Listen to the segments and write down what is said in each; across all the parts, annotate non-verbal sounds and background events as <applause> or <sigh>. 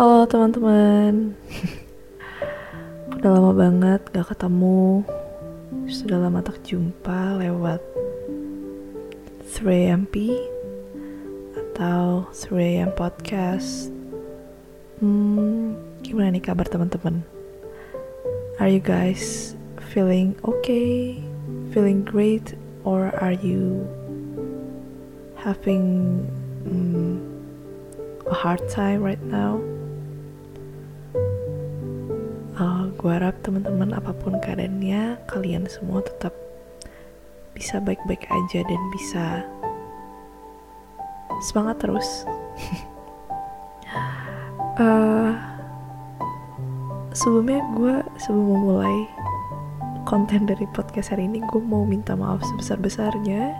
Halo teman-teman Udah lama banget gak ketemu Sudah lama tak jumpa lewat 3MP Atau 3AM Podcast Hmm, gimana nih kabar teman-teman? Are you guys feeling okay? Feeling great? Or are you having hmm, a hard time right now? Gue harap teman-teman apa pun keadaannya kalian semua tetap bisa baik-baik aja dan bisa semangat terus. uh, <laughs> sebelumnya gue sebelum memulai konten dari podcast hari ini gue mau minta maaf sebesar-besarnya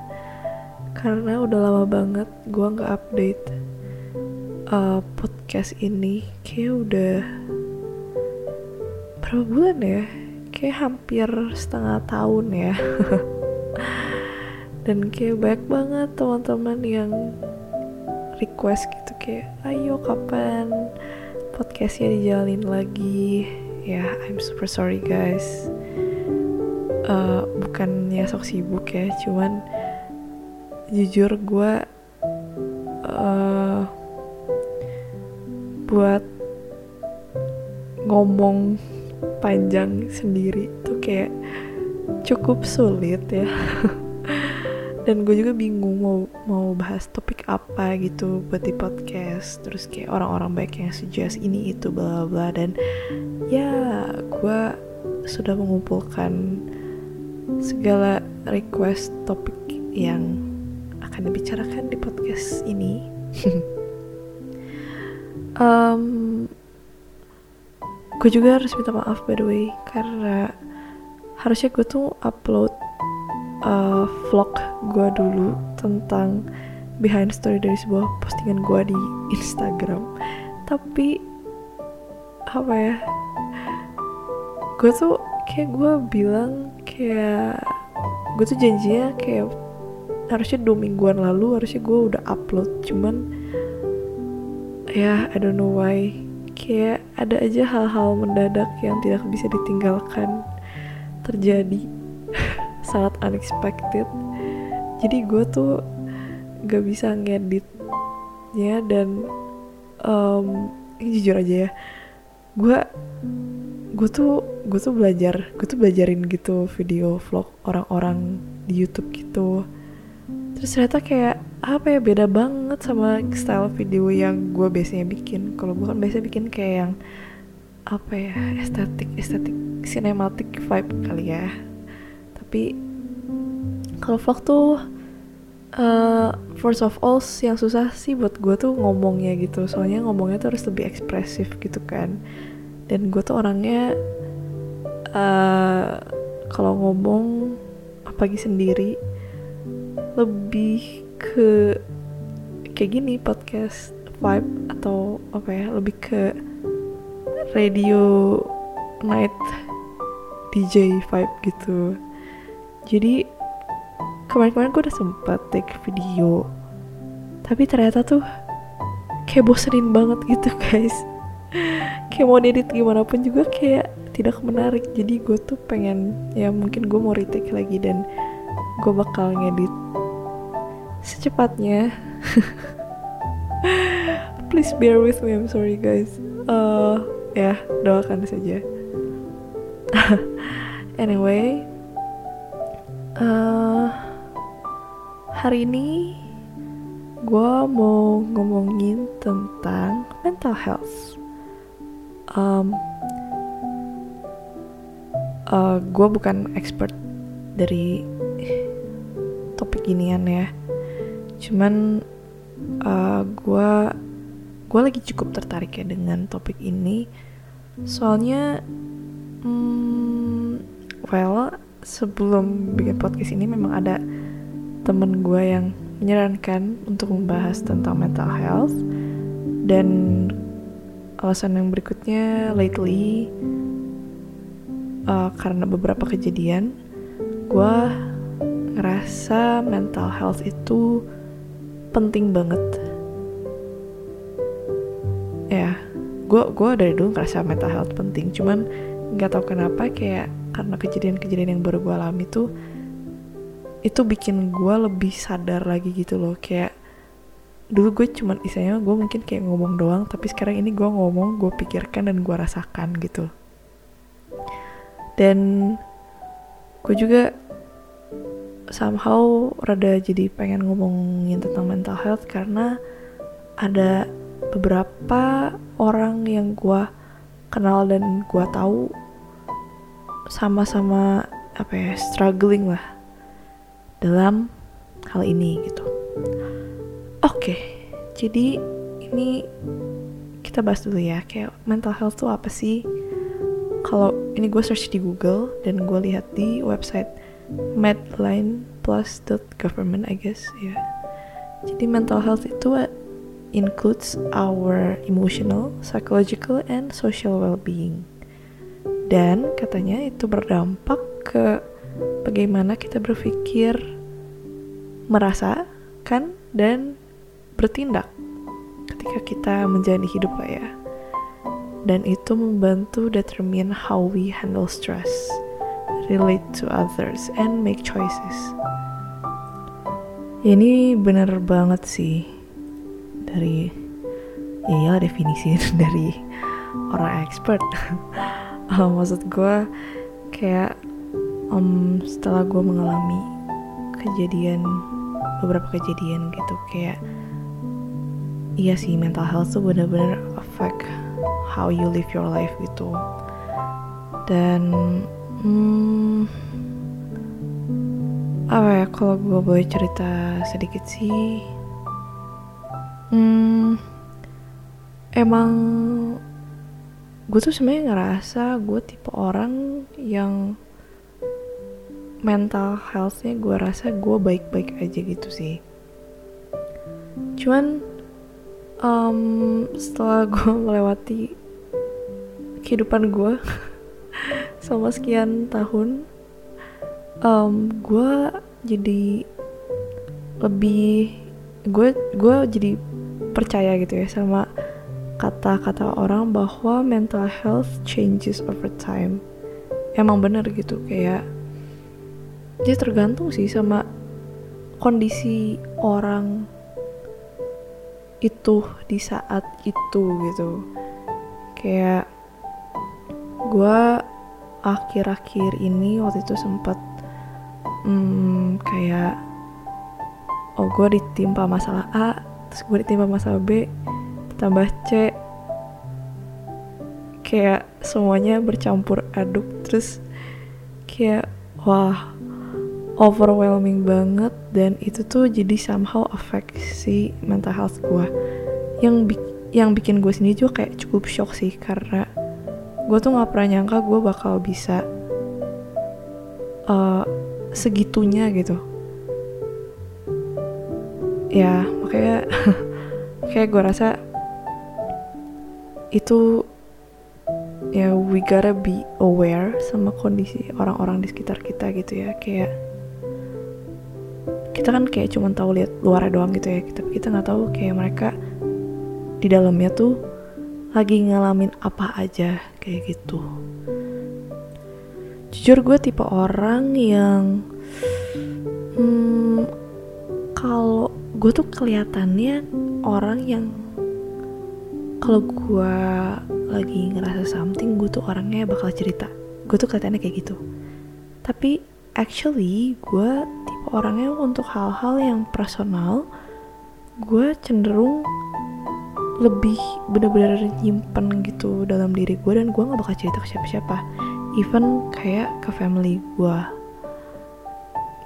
karena udah lama banget gue nggak update uh, podcast ini kayak udah berapa bulan ya? Kayak hampir setengah tahun ya. <laughs> Dan kayak banyak banget teman-teman yang request gitu kayak ayo kapan podcastnya dijalanin lagi? Ya I'm super sorry guys. Uh, bukannya sok sibuk ya cuman jujur gue uh, buat ngomong panjang sendiri tuh kayak cukup sulit ya. <laughs> Dan gue juga bingung mau mau bahas topik apa gitu buat di podcast. Terus kayak orang-orang baik yang suggest ini itu bla bla dan ya gue sudah mengumpulkan segala request topik yang akan dibicarakan di podcast ini. <laughs> Um, gue juga harus minta maaf by the way karena harusnya gue tuh upload uh, vlog gue dulu tentang behind story dari sebuah postingan gue di <laughs> Instagram. Tapi apa ya gue tuh kayak gue bilang kayak gue tuh janjinya kayak harusnya dua mingguan lalu harusnya gue udah upload cuman ya I don't know why kayak ada aja hal-hal mendadak yang tidak bisa ditinggalkan terjadi. <laughs> Sangat unexpected. Jadi gue tuh gak bisa ngeditnya dan um, ini jujur aja ya. Gue gue tuh gue tuh belajar gue tuh belajarin gitu video vlog orang-orang di YouTube gitu. Terus ternyata kayak apa ya beda banget sama style video yang gue biasanya bikin. Kalau gue kan biasanya bikin kayak yang apa ya estetik estetik cinematic vibe kali ya. Tapi kalau vlog tuh uh, first of all yang susah sih buat gue tuh ngomongnya gitu. Soalnya ngomongnya tuh harus lebih ekspresif gitu kan. Dan gue tuh orangnya uh, kalau ngomong apalagi sendiri lebih ke kayak gini podcast vibe atau apa ya lebih ke radio night DJ vibe gitu. Jadi kemarin-kemarin gue udah sempet take video tapi ternyata tuh kayak bosenin banget gitu <laughs> guys. Kayak mau edit gimana pun juga kayak tidak menarik. Jadi gue tuh pengen ya mungkin gue mau retake lagi dan gue bakal ngedit secepatnya. Please bear with me I'm sorry guys. Uh, ya doakan saja. <laughs> Anyway uh, hari ini gue mau ngomongin tentang mental health. Um, uh, gue bukan expert dari topik ginian ya cuman uh, gue gue lagi cukup tertarik ya dengan topik ini. Soalnya hmm, well sebelum bikin podcast ini memang ada temen gue yang menyarankan untuk membahas tentang mental health. Dan alasan yang berikutnya lately uh, karena beberapa kejadian gue ngerasa mental health itu penting banget. Ya gue gue dari dulu ngerasa mental health penting cuman nggak tahu kenapa kayak karena kejadian-kejadian yang baru gue alami tuh itu bikin gue lebih sadar lagi gitu loh. Kayak dulu gue cuman istilahnya gue mungkin kayak ngomong doang tapi sekarang ini gue ngomong gue pikirkan dan gue rasakan gitu. Dan gue juga somehow rada jadi pengen ngomongin tentang mental health karena ada beberapa orang yang gue kenal dan gue tahu sama-sama apa ya struggling lah dalam hal ini gitu. Oke, jadi ini kita bahas dulu ya kayak mental health tuh apa sih? Kalau ini gue search di Google dan gue lihat di website medlineplus.government I guess ya. Jadi mental health itu includes our emotional, psychological, and social well-being. Dan katanya itu berdampak ke bagaimana kita berpikir, merasakan, dan bertindak ketika kita menjalani hidup lah ya. Dan itu membantu determine how we handle stress, relate to others, and make choices. Ya, ini bener banget sih. Dari ya iyalah definisi <laughs> dari orang expert. Uh, <laughs> maksud gue kayak um, setelah gue mengalami kejadian beberapa kejadian gitu kayak iya sih mental health tuh bener-bener affect how you live your life gitu. Dan hmm, apa ya kalau gue boleh cerita sedikit sih? Hmm, emang gue tuh sebenarnya ngerasa gue tipe orang yang mental healthnya gue rasa gue baik-baik aja gitu sih. Cuman um, setelah gue melewati kehidupan gue <laughs> selama sekian tahun um, gue jadi lebih gue gue jadi percaya gitu ya sama kata-kata orang bahwa mental health changes over time. Emang bener gitu kayak dia tergantung sih sama kondisi orang itu di saat itu gitu. Kayak gue akhir-akhir ini waktu itu sempat hmm, kayak oh gue ditimpa masalah A terus gue ditimpa masalah B tambah C. Kayak semuanya bercampur aduk terus kayak wah overwhelming banget dan itu tuh jadi somehow affect si mental health gue yang bi yang bikin gue sendiri juga kayak cukup shock sih karena gue tuh nggak pernah nyangka gue bakal bisa uh, segitunya gitu. Ya makanya <laughs> kayak gue rasa itu ya we gotta be aware sama kondisi orang-orang di sekitar kita gitu ya. Kayak kita kan kayak cuma tahu lihat luar doang gitu ya. Tapi kita nggak tahu kayak mereka di dalamnya tuh lagi ngalamin apa aja kayak gitu. Jujur gue tipe orang yang hmm, kalau gue tuh kelihatannya orang yang kalau gue lagi ngerasa something gue tuh orangnya bakal cerita. Gue tuh kelihatannya kayak gitu. Tapi actually gue tipe orangnya untuk hal-hal yang personal gue cenderung lebih bener-bener nyimpen gitu dalam diri gue dan gue nggak bakal cerita ke siapa-siapa. Even kayak ke family gue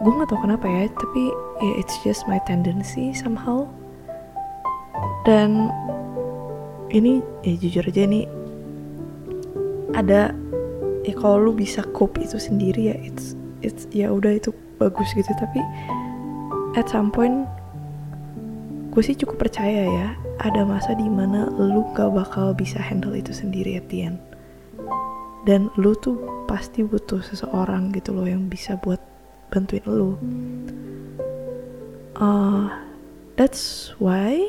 gue nggak tahu kenapa ya tapi ya it's just my tendency somehow. Dan ini ya jujur aja nih. Ada ya kalau lu bisa cope itu sendiri ya it's it's ya udah itu bagus gitu. Tapi at some point gue sih cukup percaya ya ada masa di mana lu gak bakal bisa handle itu sendiri at the dan lu tuh pasti butuh seseorang gitu loh yang bisa buat bantuin lu. Uh, that's why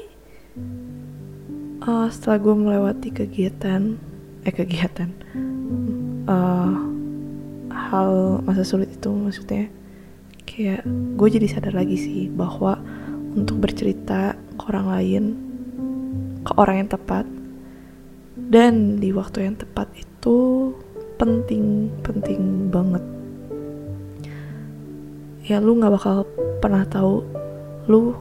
uh, setelah gue melewati kegiatan eh kegiatan uh, hal masa sulit itu maksudnya kayak gue jadi sadar lagi sih bahwa untuk bercerita ke orang lain ke orang yang tepat. Dan di waktu yang tepat itu penting penting banget. Ya lu nggak bakal pernah tahu. Lu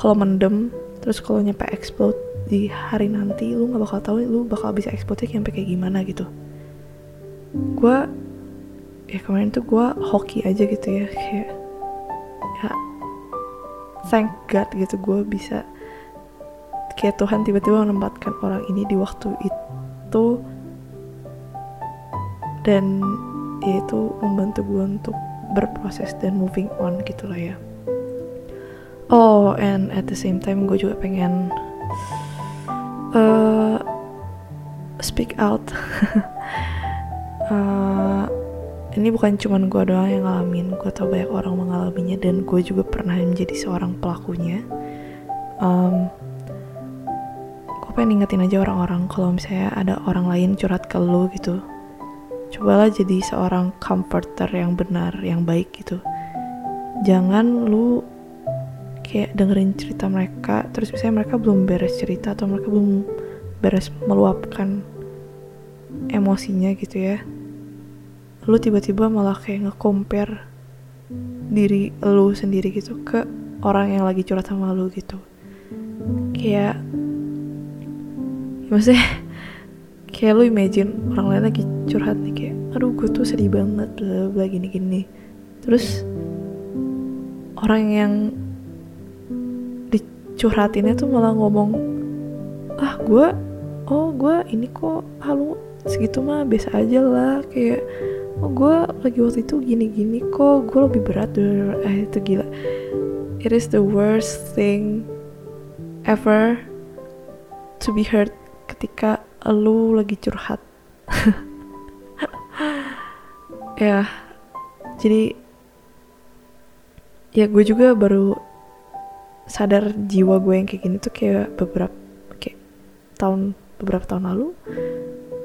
kalau mendem terus kalau nyampe explode di hari nanti lu nggak bakal tahu lu bakal bisa explode sampai kayak gimana gitu. Gue ya kemarin tuh gue hoki aja gitu ya kayak ya thank God gitu gue bisa kayak Tuhan tiba-tiba menempatkan orang ini di waktu itu. Dan ya itu membantu gue untuk berproses dan moving on gitu lah ya. Oh and at the same time gue juga pengen uh, speak out. Uh, <laughs> ini bukan cuman gue doang yang ngalamin gue tau banyak orang mengalaminya dan gue juga pernah menjadi seorang pelakunya. Um, pengen ingetin aja orang-orang kalau misalnya ada orang lain curhat ke lu gitu. Cobalah jadi seorang comforter yang benar yang baik gitu. Jangan lu kayak dengerin cerita mereka terus misalnya mereka belum beres cerita atau mereka belum beres meluapkan emosinya gitu ya. Lu tiba-tiba malah kayak nge-compare diri lu sendiri gitu ke orang yang lagi curhat sama lu gitu. Kayak maksudnya kayak lu imagine orang lain lagi curhat nih kayak aduh gue tuh sedih banget bla gini gini terus orang yang dicurhatinnya tuh malah ngomong ah gue oh gue ini kok halu segitu mah biasa aja lah kayak oh gue lagi waktu itu gini gini kok gue lebih berat eh itu gila. It is the worst thing ever to be hurt ketika lu lagi curhat. <laughs> Ya jadi ya gue juga baru sadar jiwa gue yang kayak gini tuh kayak beberapa kayak tahun beberapa tahun lalu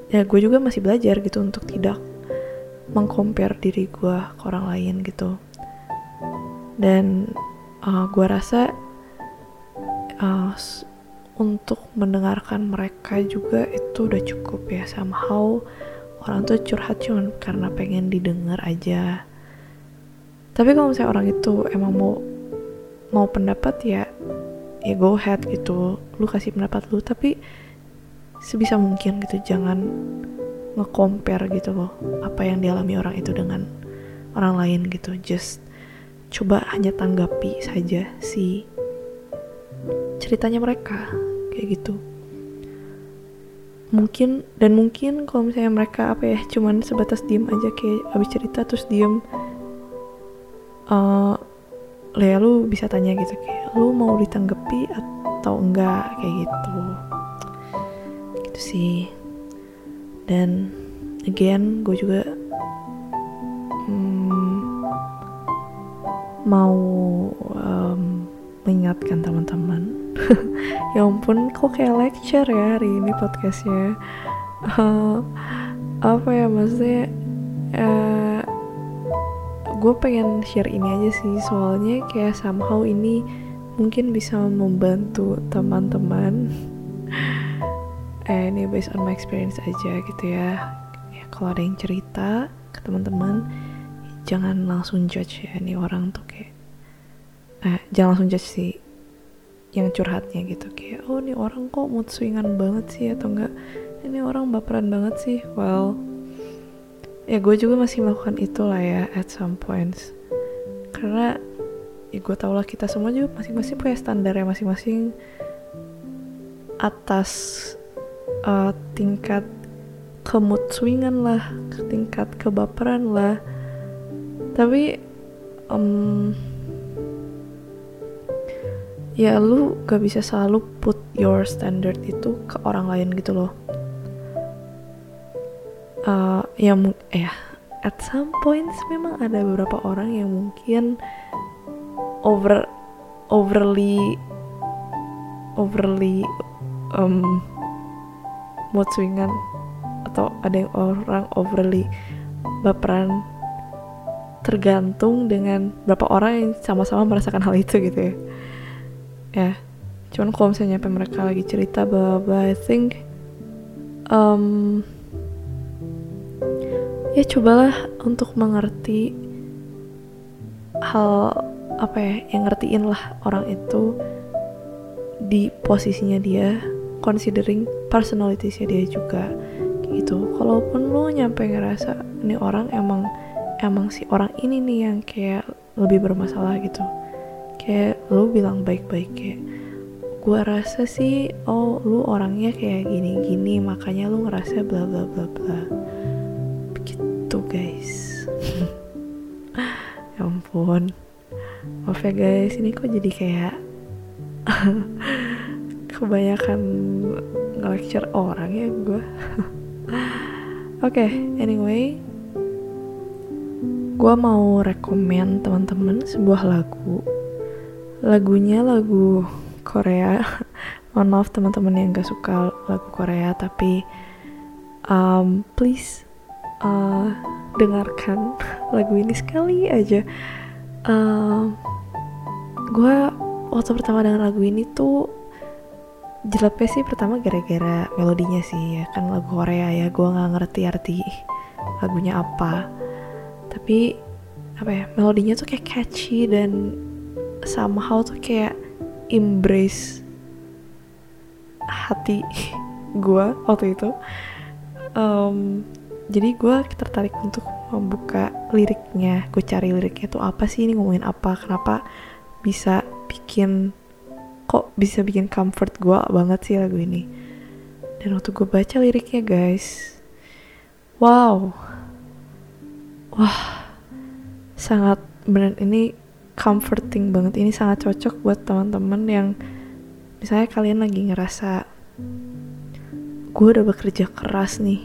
ya gue juga masih belajar gitu untuk tidak mengcompare diri gue ke orang lain gitu. Dan uh, gue rasa uh, untuk mendengarkan mereka juga itu udah cukup ya somehow orang tuh curhat cuma karena pengen didengar aja. Tapi kalau misalnya orang itu emang mau mau pendapat ya ya go ahead gitu. Lu kasih pendapat lu tapi sebisa mungkin gitu jangan nge-compare gitu loh apa yang dialami orang itu dengan orang lain gitu. Just coba hanya tanggapi saja si ceritanya mereka kayak gitu. Mungkin dan mungkin kalau misalnya mereka apa ya cuman sebatas diem aja kayak abis cerita terus diem uh, ya lu bisa tanya gitu kayak lu mau ditanggapi atau enggak kayak gitu. Gitu sih. Dan again gue juga hmm, mau um, mengingatkan teman-teman <laughs> ya ampun kok kayak lecture ya hari ini podcastnya? Uh, apa ya maksudnya uh, gue pengen share ini aja sih soalnya kayak somehow ini mungkin bisa membantu teman-teman. <laughs> Eh ini based on my experience aja gitu ya. Ya kalau ada yang cerita ke teman-teman jangan langsung judge ya ini orang tuh kayak eh jangan langsung judge sih yang curhatnya gitu. Kayak oh ini orang kok mood swingan banget sih atau enggak ini orang baperan banget sih. Well ya gue juga masih melakukan itu lah ya at some points. Karena ya gue tau lah kita semua juga masing-masing punya standar ya masing-masing atas uh, tingkat kemut swingan lah tingkat kebaperan lah. Tapi um, ya lu gak bisa selalu put your standard itu ke orang lain gitu loh. Uh, ya ya at some points memang ada beberapa orang yang mungkin over overly overly um, mood swingan atau ada yang orang overly baperan tergantung dengan berapa orang yang sama-sama merasakan hal itu gitu ya ya. Cuman kalau misalnya nyampe mereka lagi cerita bahwa I think um, ya cobalah untuk mengerti hal apa ya yang ngertiin lah orang itu di posisinya dia considering personalitiesnya dia juga gitu. Kalaupun lu nyampe ngerasa ini orang emang emang si orang ini nih yang kayak lebih bermasalah gitu. Kayak lu bilang baik-baik kayak gua rasa sih oh lu orangnya kayak gini-gini makanya lu ngerasa bla bla bla bla. Begitu guys. <laughs> Ya ampun. Maaf ya guys. Ini kok jadi kayak <laughs> kebanyakan nge-lecture orang ya gue <laughs> oke okay, anyway. Gue mau rekomen teman-teman sebuah lagu lagunya lagu Korea. <laughs> Mohon maaf teman-teman yang gak suka lagu Korea tapi um, please uh, dengarkan <laughs> lagu ini sekali aja. Um, gue waktu pertama dengar lagu ini tuh jelepnya sih pertama gara-gara melodinya sih ya kan lagu Korea ya. Gue nggak ngerti arti lagunya apa. Tapi apa ya melodinya tuh kayak catchy dan somehow tuh kayak embrace hati <laughs> gue waktu itu. Um, jadi gue tertarik untuk membuka liriknya. Gue cari liriknya tuh apa sih? Ini ngomongin apa? Kenapa bisa bikin kok bisa bikin comfort gue banget sih lagu ini? Dan waktu gue baca liriknya guys wow. Wah sangat benar ini comforting banget. Ini sangat cocok buat teman-teman yang misalnya kalian lagi ngerasa gue udah bekerja keras nih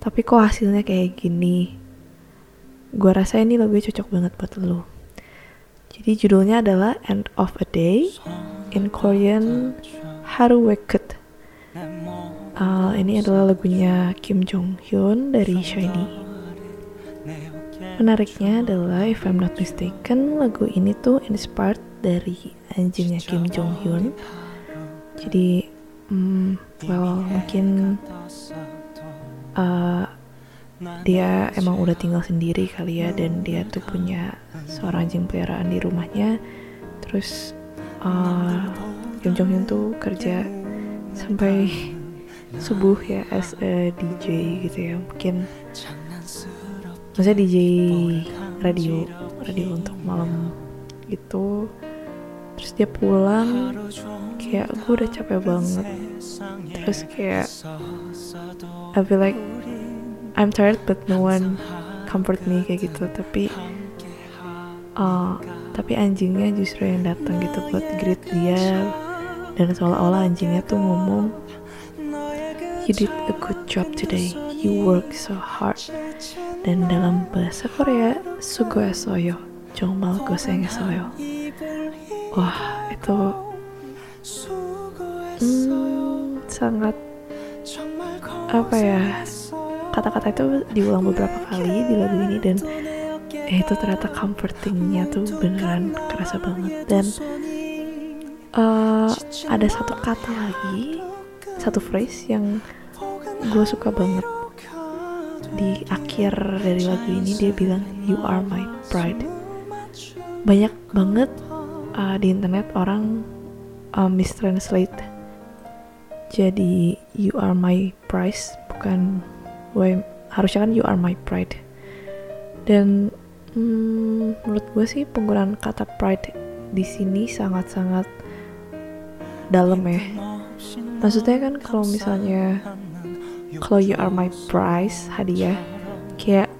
tapi kok hasilnya kayak gini? Gue rasa ini lebih cocok banget buat lo jadi judulnya adalah End of a Day in Korean Haru Wekut uh, ini adalah lagunya Kim Jong Hyun dari Shiny Menariknya adalah, if I'm not mistaken, lagu ini tuh inspired dari anjingnya Kim Jong Hyun. Jadi, um, well mungkin uh, dia emang udah tinggal sendiri kali ya, dan dia tuh punya seorang anjing peliharaan di rumahnya. Terus uh, Kim Jong Hyun tuh kerja sampai subuh ya as a DJ gitu ya, mungkin maksudnya DJ radio radio untuk malam gitu terus dia pulang kayak gue udah capek banget. Terus kayak I feel like I'm tired but no one comfort me kayak gitu. Tapi uh, tapi anjingnya justru yang datang gitu buat greet dia. Dan seolah-olah anjingnya tuh ngomong you did a good job today. You work so hard dan dalam bahasa Korea sugo soyo jongmal goseng soyo wah itu hmm, sangat apa ya kata-kata itu diulang beberapa kali di lagu ini dan eh, itu ternyata comfortingnya tuh beneran kerasa banget. Dan uh, ada satu kata lagi satu phrase yang gue suka banget di akhir dari lagu ini dia bilang you are my pride. Banyak banget uh, di internet orang uh, mistranslate jadi you are my prize bukan gue harusnya kan you are my pride. Dan hmm, menurut gue sih penggunaan kata pride di sini sangat-sangat dalam ya. Maksudnya kan kalau misalnya kalau you are my prize hadiah kayak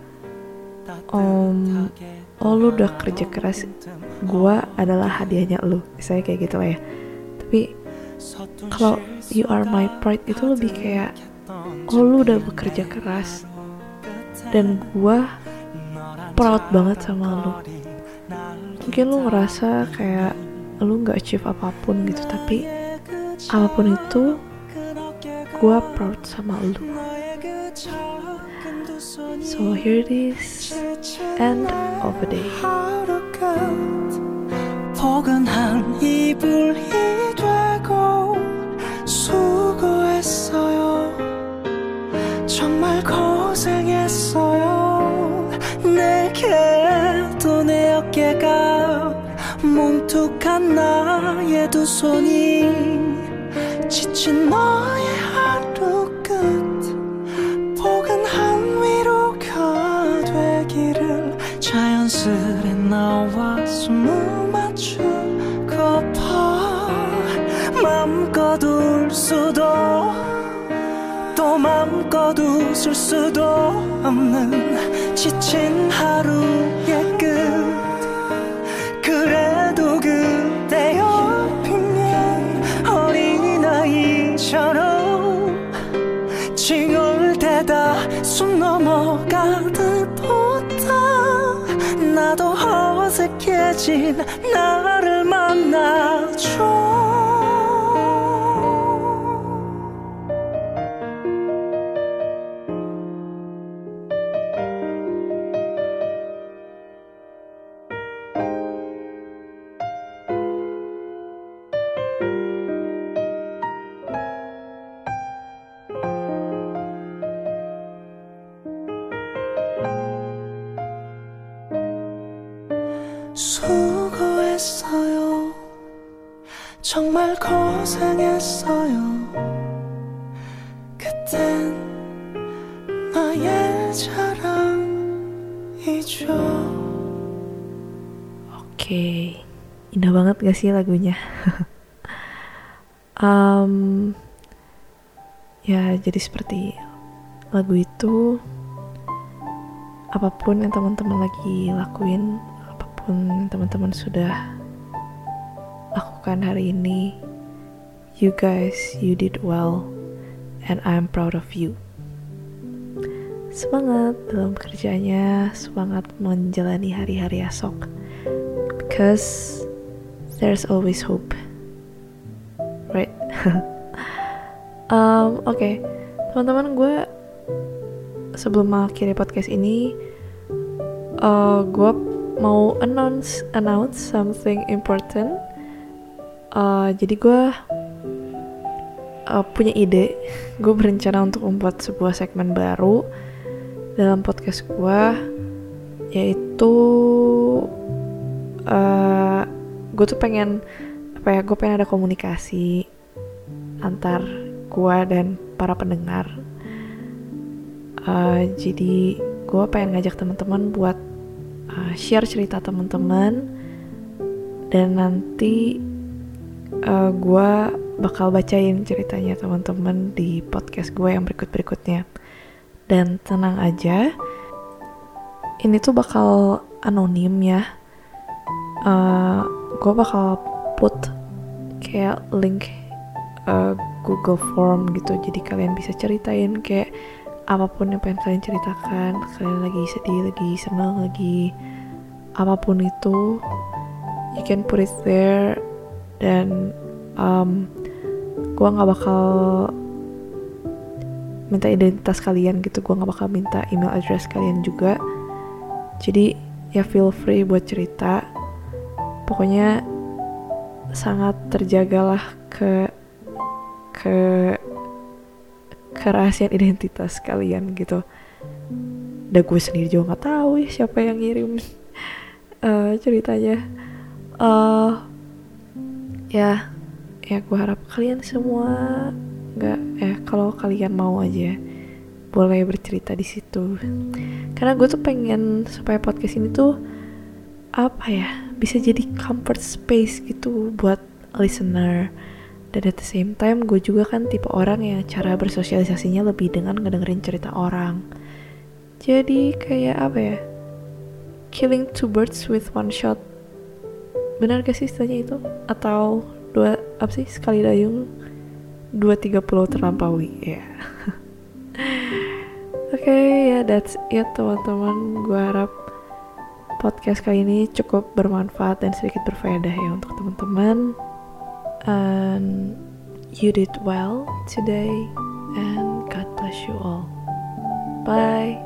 om oh lu udah kerja keras gue adalah hadiahnya lu. Saya kayak gitu lah ya. Tapi kalau you are my pride itu lebih kayak oh lu udah bekerja keras dan gue proud banget sama lu. Mungkin lu ngerasa kayak lu nggak achieve apa pun gitu tapi apa pun itu gue proud sama lu so here it is end of the day. 정말 고생했어요. 내게도 내 어깨가 뭉툭한 나의 두 손이 지친 너 맘껏 울 수도 또 맘껏 웃을 수도 없는 지친 하루의 끝. 그래도 그대 옆이면 어린아이처럼 징얼대다 숨 넘어가듯 보다 나도 어색해진 나를 만나줘 수고했어요. 정말 고생했어요. 그땐 나의 자랑이죠. Oke, indah banget gak sih lagunya? um, ya jadi seperti lagu itu apapun yang teman-teman lagi lakuin apa pun teman-teman sudah lakukan hari ini, you guys, you did well, and I'm proud of you. Semangat dalam kerjanya, semangat menjalani hari-hari esok, because there's always hope, right? <laughs> um, Oke, okay. teman-teman gue sebelum mengakhiri podcast ini, uh, gue mau announce announce something important. Uh, jadi gue uh, punya ide. <laughs> Gue berencana untuk membuat sebuah segmen baru dalam podcast gue yaitu uh, gue tuh pengen apa ya gue pengen ada komunikasi antar gue dan para pendengar. Uh, jadi gue pengen ngajak teman-teman buat uh, share cerita teman-teman. Dan nanti uh, gue bakal bacain ceritanya teman-teman di podcast gue yang berikut-berikutnya. Dan tenang aja ini tuh bakal anonim ya. Uh, gue bakal put kayak link uh, Google Form gitu. Jadi kalian bisa ceritain kayak apa pun yang pengen kalian ceritakan kalian lagi sedih lagi senang lagi apa pun itu you can put it there. Dan um, gue nggak bakal minta identitas kalian gitu. Gue nggak bakal minta email address kalian juga. Jadi ya feel free buat cerita. Pokoknya sangat terjagalah ke ke kerahasiaan identitas kalian gitu. Dan gue sendiri juga nggak tahu ya siapa yang ngirim uh, ceritanya. Uh, ya ya gue harap kalian semua nggak eh kalau kalian mau aja boleh bercerita di situ. Karena gue tuh pengen supaya podcast ini tuh apa ya bisa jadi comfort space gitu buat listener dan at the same time gue juga kan tipe orang yang cara bersosialisasinya lebih dengan ngedengerin cerita orang. Jadi kayak apa ya? Killing two birds with one shot. Benar gak sih istilahnya itu? Atau dua apa sih? Sekali dayung dua tiga pulau terlampaui ya. Yeah. <laughs> oke okay, ya yeah, that's it teman-teman. Gue harap podcast kali ini cukup bermanfaat dan sedikit berfaedah ya untuk teman-teman and you did well today and God bless you all. Bye.